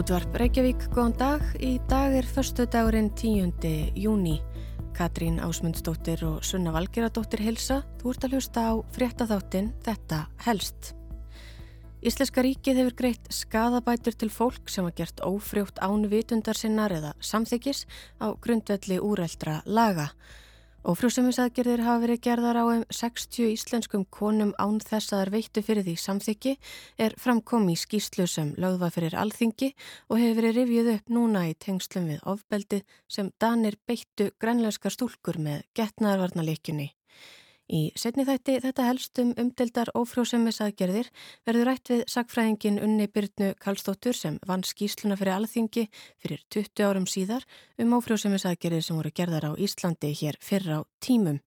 Útvarp Reykjavík, góðan dag. Í dag er förstu dagurinn 10. júni. Katrín Ásmundsdóttir og Sunna Valgeradóttir hilsa. Þú ert að hlusta á fréttaþáttin Þetta helst. Íslenska ríkið hefur greitt skadabætur til fólk sem hafa gert ófrjótt án vitundar sinnar eða samþykis á grundvelli úrældra laga. Ófrjóðsemisaðgerðir hafa verið gerðar á um 60 íslenskum konum án þess að þar veittu fyrir því samþyggi er framkomi í skýslu sem lögða fyrir alþingi og hefur verið rivjuð upp núna í tengslum við ofbeldi sem Danir beittu grænleinskar stúlkur með getnaðarvarnaleikjunni. Í setni þætti þetta helst um umdeldar ófrjóðsemisaðgerðir verður rætt við sagfræðingin Unni Byrnu Kallstóttur sem vann skýsluna fyrir alþingi fyrir 20 árum síðar um ófrjóðsemisaðgerðir sem voru gerðar á Íslandi hér fyrr á tímum.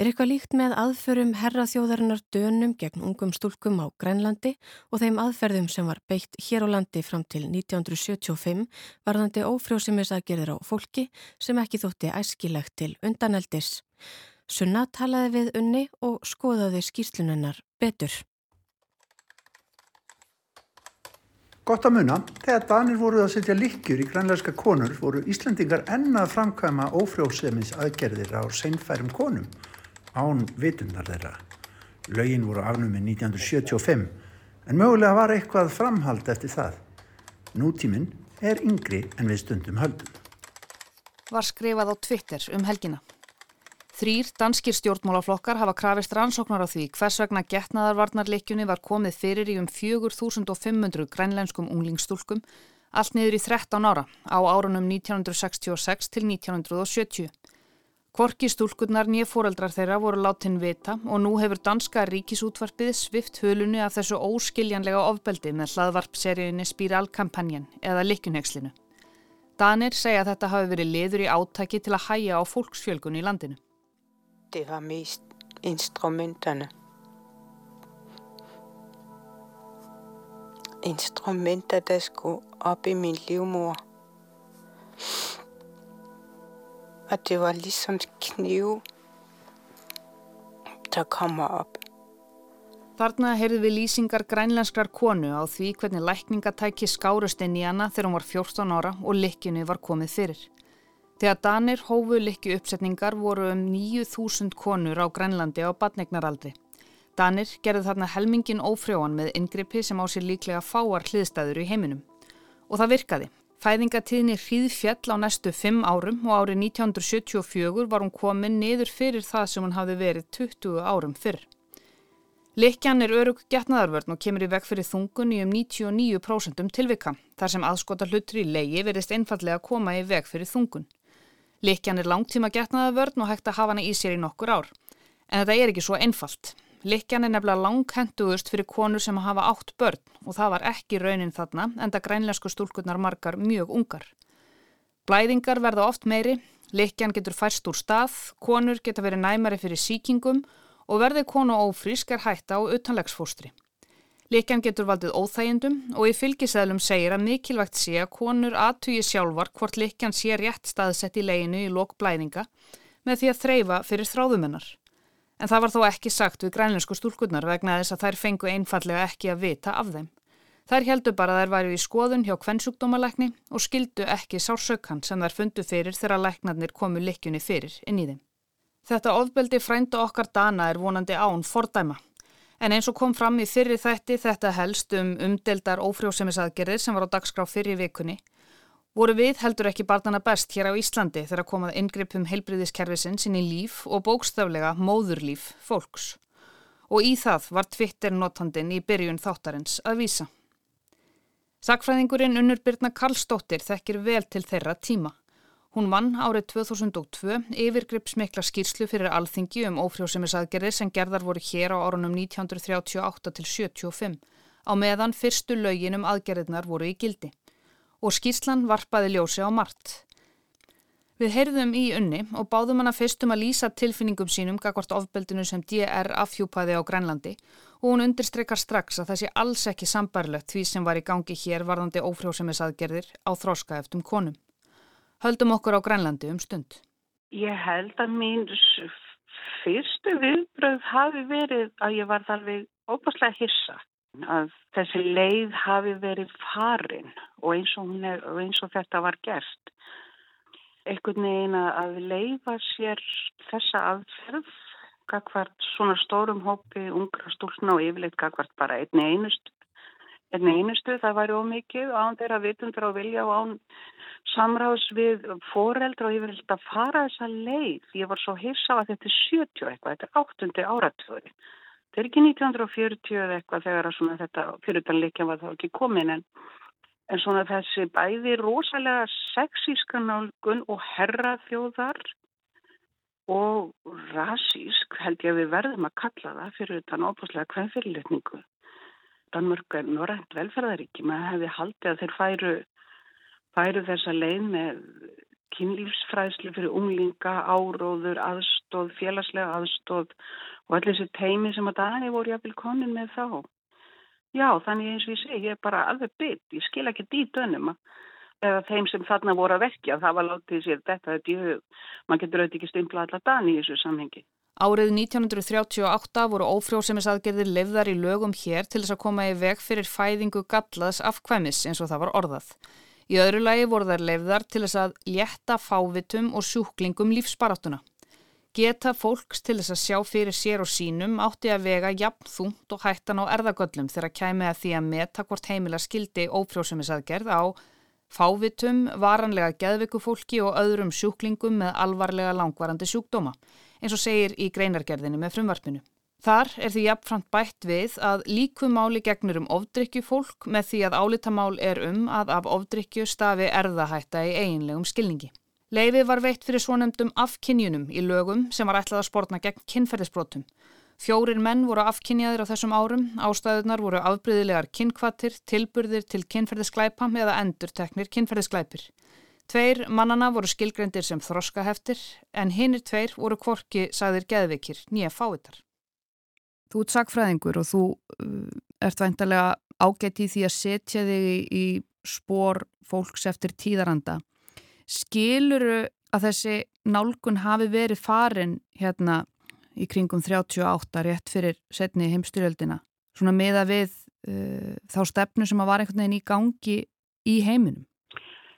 Er eitthvað líkt með aðförum herraþjóðarinnar dönum gegn ungum stúlkum á Grænlandi og þeim aðferðum sem var beitt hér á landi fram til 1975 varðandi ófrjóðsemisaðgerðir á fólki sem ekki þótti æskilegt til undaneldis. Sunna talaði við unni og skoðaði skýrslunennar betur. Gott að muna, þegar Danir voruð að setja likjur í grænleiska konur voru Íslandingar ennað framkvæma ófrjóðsefnis aðgerðir á seinfærum konum án vitundar þeirra. Laugin voru afnumið 1975 en mögulega var eitthvað framhald eftir það. Nútíminn er yngri en við stundum höldum. Var skrifað á Twitter um helgina. Þrýr danskir stjórnmálaflokkar hafa krafist rannsóknar á því hvers vegna getnaðarvarnarleikjunni var komið fyrir í um 4500 grænleinskum unglingstúlkum allt niður í 13 ára á árunum 1966 til 1970. Korki stúlkurnar nýja fóreldrar þeirra voru látin vita og nú hefur danska ríkisútvarpið svift hölunni af þessu óskiljanlega ofbeldi með hlaðvarpseríunni Spiralkampanjan eða Likkunhegslinu. Danir segja að þetta hafi verið liður í átæki til að hæja á fólksfjölgun í landinu det var mest instrumenterne. Instrumenter, der skulle op i min livmor. Og det var ligesom knive, der kommer op. Þarna heyrði við lýsingar grænlenskrar konu á því hvernig lækningatæki skárust inn í hana þegar hún var 14 ára og likjunni var komið fyrir. Þegar Danir hófu likki uppsetningar voru um 9.000 konur á Grænlandi á badnegnaraldri. Danir gerði þarna helmingin ófrjóan með yngripi sem á sér líklega fáar hliðstæður í heiminum. Og það virkaði. Fæðingatíðni hríð fjall á næstu 5 árum og árið 1974 var hún komin niður fyrir það sem hún hafði verið 20 árum fyrr. Likjan er örug getnaðarvörn og kemur í veg fyrir þungun í um 99% tilvika þar sem aðskota hlutur í leiði verðist einfallega koma í veg fyrir þungun. Likjan er langtíma getnaða vörn og hægt að hafa hana í sér í nokkur ár. En þetta er ekki svo einfalt. Likjan er nefnilega langhenduðust fyrir konur sem hafa átt börn og það var ekki raunin þarna en það grænlensku stúlkunnar margar mjög ungar. Blæðingar verða oft meiri, likjan getur færst úr stað, konur geta verið næmari fyrir síkingum og verði konu ófrísk er hætta á utanlegsfóstri. Likjan getur valdið óþægindum og í fylgisæðlum segir að mikilvægt sé að konur aðtugi sjálfar hvort likjan sé rétt staðsett í leginu í lok blæðinga með því að þreyfa fyrir þráðumennar. En það var þó ekki sagt við grænlensku stúlkunnar vegna þess að þær fengu einfallega ekki að vita af þeim. Þær heldur bara að þær væru í skoðun hjá kvennsjúkdómalækni og skildu ekki sársökan sem þær fundu fyrir þegar læknarnir komu likjunni fyrir inn í þeim. Þetta ofbeldi frænda okkar dana er vonandi án fordæma En eins og kom fram í fyrri þætti þetta helst um umdeldar ófrjósemisaðgerðir sem var á dagskrá fyrri vikunni, voru við heldur ekki barnana best hér á Íslandi þegar komað ingrippum heilbriðiskerfisinn sinni líf og bókstaflega móðurlíf fólks. Og í það var Twitter notandin í byrjun þáttarins að vísa. Sakfræðingurinn Unnur Birna Karlsdóttir þekkir vel til þeirra tíma. Hún vann árið 2002 yfirgripsmikla skýrslu fyrir alþingi um ófrjósemisaðgerðir sem gerðar voru hér á árunum 1938 til 75 á meðan fyrstu lögin um aðgerðirnar voru í gildi. Og skýrslan varpaði ljósi á margt. Við heyrðum í unni og báðum hana fyrstum að lýsa tilfinningum sínum gagvart ofbeldinu sem DR afhjúpaði á Grænlandi og hún undirstreykar strax að það sé alls ekki sambarlegt því sem var í gangi hér varðandi ófrjósemisaðgerðir á þróska eftum konum. Höldum okkur á Grænlandi um stund. Ég held að mín fyrstu viðbröð hafi verið að ég var alveg óbúslega hissa. að þessi leið hafi verið farin og eins og, er, og eins og þetta var gert. Einhvern veginn að leifa sér þessa aðferð, kakvart svona stórum hópi ungra stúlna og yfirleitt kakvart bara einni einustu, einni einustu það væri ómikið án þeirra vitundur á vilja og án samráðs við foreldra og ég vil að fara þessa leið. Ég var svo hissa að þetta er 70 eitthvað, þetta er 8. áratöður. Þetta er ekki 1940 eða eitthvað þegar þetta fyrirtanleikja var þá ekki komin en, en svona þessi bæði rosalega sexíska nálgun og herraþjóðar og rasísk held ég að við verðum að kalla það fyrir þetta náttúrulega hvern fyrirletningu. Danmörk er norrænt velferðaríki, maður hefði haldið að þeir færu færu þessa leið með kynlífsfræðslu fyrir unglinga, áróður, aðstóð, félagslega aðstóð og allir þessi teimi sem að dani voru jafnvel komin með þá. Já, þannig eins og ég segi, ég er bara alveg bytt, ég skil ekki dýt önum eða þeim sem þarna voru að vekja, það var látið sér þetta, í hug, mann getur auðvitað ekki stimpla allar dani í þessu samhengi. Árið 1938 voru ófrjósemisaðgerðir lefðar í lögum hér til þess að koma í veg fyrir fæðingu gallaðs afkvæmis eins og það var orðað. Í öðru lagi voru þær leifðar til þess að létta fávitum og sjúklingum lífsbaráttuna. Geta fólks til þess að sjá fyrir sér og sínum átti að vega jafn þúnt og hættan á erðagöllum þegar kæmi að því að meta hvort heimila skildi ófrjósumisaðgerð á fávitum, varanlega geðvikufólki og öðrum sjúklingum með alvarlega langvarandi sjúkdóma, eins og segir í greinargerðinu með frumvarpinu. Þar er því jafnframt bætt við að líkumáli gegnur um ofdrykju fólk með því að álitamál er um að af ofdrykju stafi erðahætta í eiginlegum skilningi. Leifi var veitt fyrir svonemdum afkynjunum í lögum sem var ætlað að spórna gegn kynferðisbrotum. Fjórir menn voru afkynjaðir á þessum árum, ástæðunar voru afbríðilegar kynkvatir, tilburðir til kynferðisglæpa eða endurteknir kynferðisglæpir. Tveir mannana voru skilgrendir sem þroskaheftir en hinnir tveir voru kvorki sagðir geðvikir nýja fáitar. Þú ert sagfræðingur og þú uh, ert væntalega ágætt í því að setja þig í spór fólks eftir tíðaranda. Skiluru að þessi nálgun hafi verið farin hérna í kringum 38 rétt fyrir setni heimstyrjöldina svona meða við uh, þá stefnu sem að var einhvern veginn í gangi í heiminum?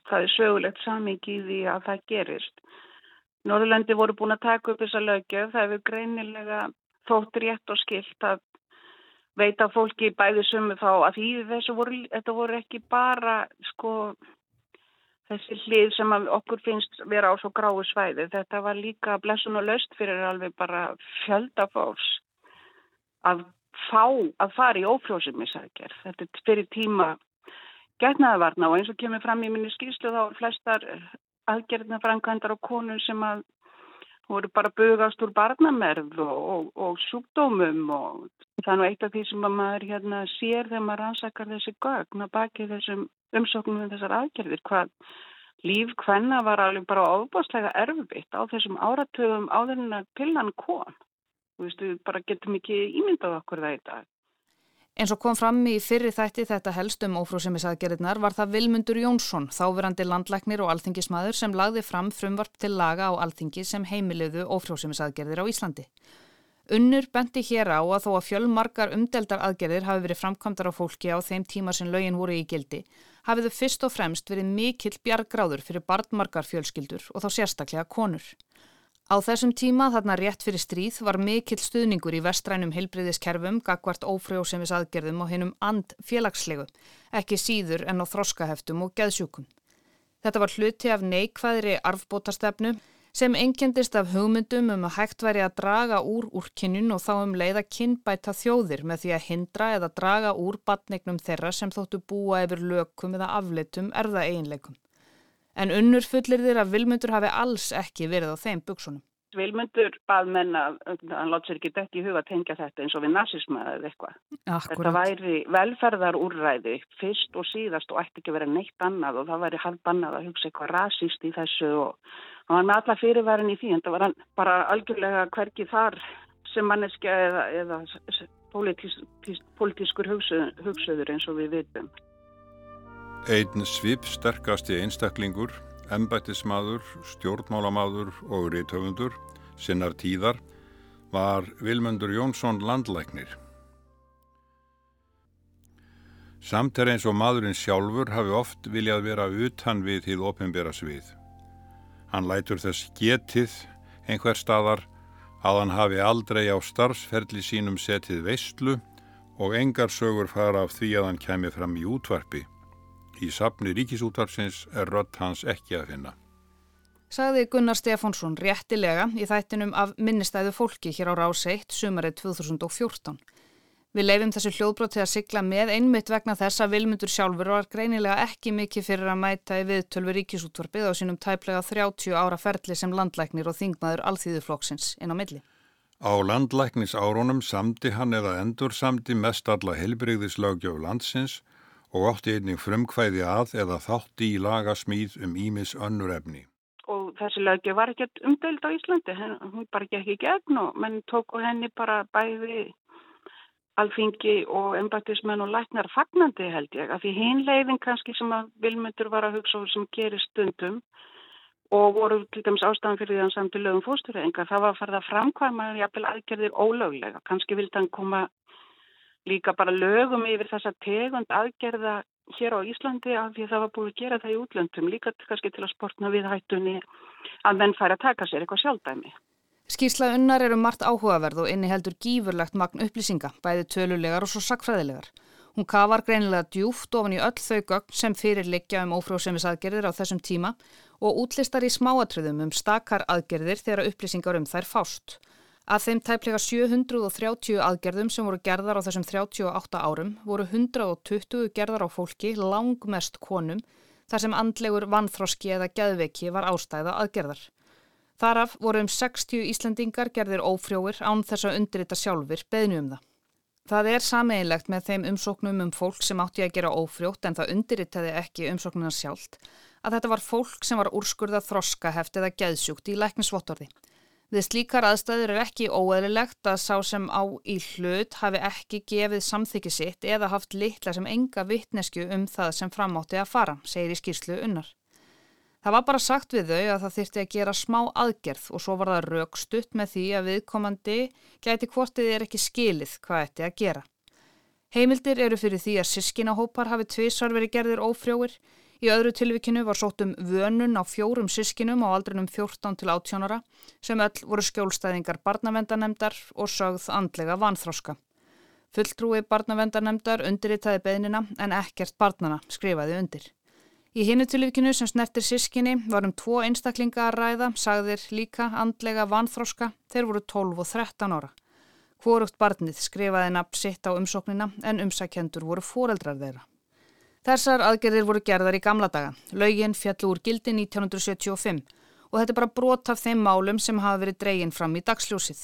Það er sögulegt samingi í því að það gerist. Norðurlandi voru búin að taka upp þessa lögjöf, það hefur greinilega þótt rétt og skilt að veita fólki bæði sumu þá að því þessu voru, þetta voru ekki bara sko þessi hlið sem okkur finnst vera á svo gráu svæði. Þetta var líka blessun og löst fyrir alveg bara fjöldafáls að fá að fara í ófrjóðsumisækjar. Þetta er fyrir tíma getnaðavarna og eins og kemur fram í minni skýrslu þá er flestar aðgerðna framkvæmdar á konun sem að voru bara bugast úr barnamerð og, og, og sjúkdómum og það er nú eitt af því sem maður hérna sér þegar maður rannsakar þessi gögn að baki þessum umsóknum um þessar aðgerðir hvað líf hvenna var alveg bara ofbáslega erfitt á þessum áratöfum áður en að pillan kom. Veist, við bara getum ekki ímyndað okkur það í dag. Eins og kom fram í fyrri þætti þetta helst um ófrúsemisaðgerðirnar var það Vilmundur Jónsson, þáverandi landlæknir og alþingismadur sem lagði fram frumvarp til laga á alþingi sem heimiliðu ófrúsemisaðgerðir á Íslandi. Unnur benti hér á að þó að fjölmarkar umdeldar aðgerðir hafi verið framkvæmdar á fólki á þeim tíma sem lögin voru í gildi, hafið þau fyrst og fremst verið mikill bjargráður fyrir barnmarkar fjölskyldur og þá sérstaklega konur. Á þessum tíma þarna rétt fyrir stríð var mikill stuðningur í vestrænum heilbriðiskerfum gagvart ófrjóðsemis aðgerðum og hinnum and félagslegu, ekki síður en á þroskaheftum og geðsjúkum. Þetta var hluti af neikvæðri arfbótastefnu sem engendist af hugmyndum um að hægt væri að draga úr úr kynnun og þá um leið að kynbæta þjóðir með því að hindra eða draga úr batnignum þeirra sem þóttu búa yfir lökum eða afleitum erða eiginleikum. En unnur fullir þér að Vilmundur hafi alls ekki verið á þeim buksunum. Vilmundur bað menna, hann látt sér ekki dætt í huga að tengja þetta eins og við nazisma eða eitthvað. Þetta væri velferðarúrræði fyrst og síðast og ætti ekki verið neitt annað og það væri halv annað að hugsa eitthvað rasist í þessu og hann var með alla fyrirværin í því en það var hann bara algjörlega hverki þar sem manneskja eða, eða politískur hugsuður eins og við vitum. Einn svip sterkasti einstaklingur, embættismadur, stjórnmálamadur og reythöfundur, sinnar tíðar, var Vilmundur Jónsson landlæknir. Samt er eins og maðurinn sjálfur hafi oft viljað vera utan við hið ofinbera svið. Hann lætur þess getið einhver staðar að hann hafi aldrei á starfsferli sínum setið veistlu og engar sögur fara af því að hann kemi fram í útvarpi. Í sapni ríkisútvarpsins er rött hans ekki að finna. Sagði Gunnar Stefánsson réttilega í þættinum af minnistæðu fólki hér á Rás 1 sumarið 2014. Við leifum þessu hljóðbrót til að sigla með einmitt vegna þess að Vilmundur sjálfur var greinilega ekki mikið fyrir að mæta í viðtölvi ríkisútvarpið á sínum tæplega 30 ára ferli sem landlæknir og þingmaður alþýðuflokksins inn á milli. Á landlæknis árunum samdi hann eða endur samdi mest alla helbriðislaugjöf landsins og ótti einning frumkvæði að eða þátti í lagasmýð um Ímis önnur efni. Og þessi laugjöf var ekkert umdöld á Íslandi, hún bara gekk í gegn og menn tóku henni bara bæði alþingi og embættismenn og læknar fagnandi held ég, af því hinn leiðin kannski sem að vilmyndur var að hugsa sem gerir stundum og voru til dæmis ástæðan fyrir því að hann samt í lögum fóstureyðingar, það var að fara að framkvæma jafnvel aðgerðir ólöglega, kannski vildi hann koma líka bara lögum yfir þessa tegund aðgerða hér á Íslandi af því það var búið að gera það í útlöndum, líka kannski til að sportna við hættunni að menn færi að taka sér eitthvað sjálfdæmi. Skýrsla unnar eru margt áhugaverð og inni heldur gífurlegt magn upplýsinga, bæði tölulegar og svo sakfræðilegar. Hún kafar greinilega djúft ofan í öll þau gögn sem fyrir liggja um ófrjóðsemisaðgerðir á þessum tíma og útlistar í smáatriðum um stakar aðgerðir þegar upplýsingar um þær fást. Að þeim tæplega 730 aðgerðum sem voru gerðar á þessum 38 árum voru 120 gerðar á fólki langmest konum þar sem andlegur vannþroski eða geðveiki var ástæða aðgerðar. Þaraf voru um 60 Íslandingar gerðir ófrjóir án þess að undirrita sjálfur beðnu um það. Það er sameinlegt með þeim umsóknum um fólk sem átti að gera ófrjótt en það undirritaði ekki umsóknuna sjálft að þetta var fólk sem var úrskurðað þroskaheft eða geðsjúkt í læknisvottorði. Við slíkar aðstæður er ekki óeðlilegt að sá sem á í hlut hafi ekki gefið samþykki sitt eða haft litla sem enga vittnesku um það sem framátti að fara, segir í skýrslu unnar. Það var bara sagt við þau að það þyrti að gera smá aðgerð og svo var það raukstutt með því að viðkomandi gæti hvortið er ekki skilið hvað ætti að gera. Heimildir eru fyrir því að sískinahópar hafi tvísvar verið gerðir ófrjóir. Í öðru tilvikinu var sótt um vönun á fjórum sískinum á aldrinum 14 til 18 ára sem öll voru skjólstæðingar barnavendanemdar og sögð andlega vanþróska. Fulltrúi barnavendanemdar undirritaði beðnina en ekkert barnana skrifaði undir. Í hinnu tilvíkinu sem snertir sískinni var um tvo einstaklinga að ræða, sagðir líka andlega vanþróska, þeir voru 12 og 13 ára. Hvorugt barnið skrifaði nafn sitt á umsóknina en umsækjendur voru fóreldrar þeirra. Þessar aðgerðir voru gerðar í gamla daga. Laugin fjallu úr gildi 1975 og þetta er bara brot af þeim málum sem hafa verið dreygin fram í dagsljósið.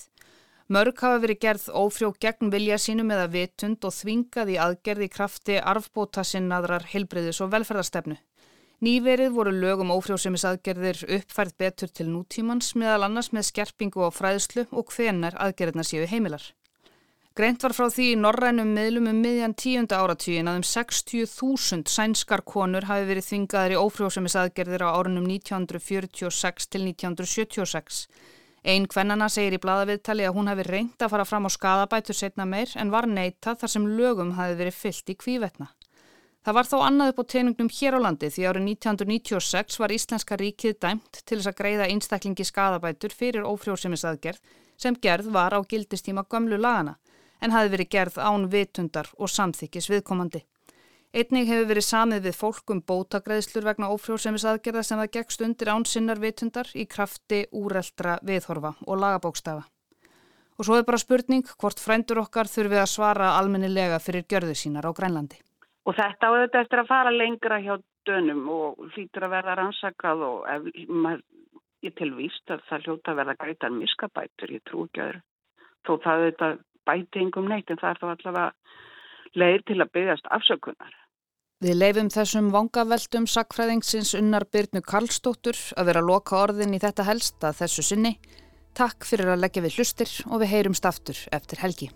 Mörg hafa verið gerð ófrjó gegn vilja sínum eða vitund og þvingað í aðgerði krafti arfbóta sinnaðrar hilbriðis og velferðarstefnu. Nýverið voru lögum ófrjóðsemisaðgerðir uppfærð betur til nútímans meðal annars með skerpingu á fræðslu og hvenar aðgerðina séu heimilar. Greint var frá því í norrænum miðlum um miðjan tíunda áratvíin að um 60.000 sænskar konur hafi verið þvingaðir í ófrjóðsemisaðgerðir á árunum 1946 til 1976. Einn kvennana segir í bladaviðtali að hún hafi reynd að fara fram á skadabætur setna meir en var neita þar sem lögum hafi verið fyllt í kvívetna. Það var þó annað upp á teiningnum hér á landi því árið 1996 var Íslenska ríkið dæmt til þess að greiða einstaklingi skadabætur fyrir ófrjóðsemisaðgerð sem gerð var á gildistíma gömlu lagana en hafi verið gerð án vitundar og samþykkis viðkomandi. Einning hefur verið samið við fólkum bótagreðslur vegna ófrjóðsemisaðgerða sem það gegst undir án sinnar vitundar í krafti úreldra viðhorfa og lagabókstafa. Og svo er bara spurning hvort frændur okkar þurfið að svara almennilega fyrir gjörðu sínar á Grænlandi. Og þetta á þetta eftir að fara lengra hjá dönum og hlýtur að verða rannsakað og ef, maður, ég tilvíst að það hljóta að verða greitar miskabætur, ég trú ekki að þó það þetta bæti yngum neitt en það er þá allavega leið til að byggjast afsökunar. Við leifum þessum vangaveldum sakfræðingsins unnar Byrnu Karlstóttur að vera loka orðin í þetta helst að þessu sinni. Takk fyrir að leggja við hlustir og við heyrumst aftur eftir helgi.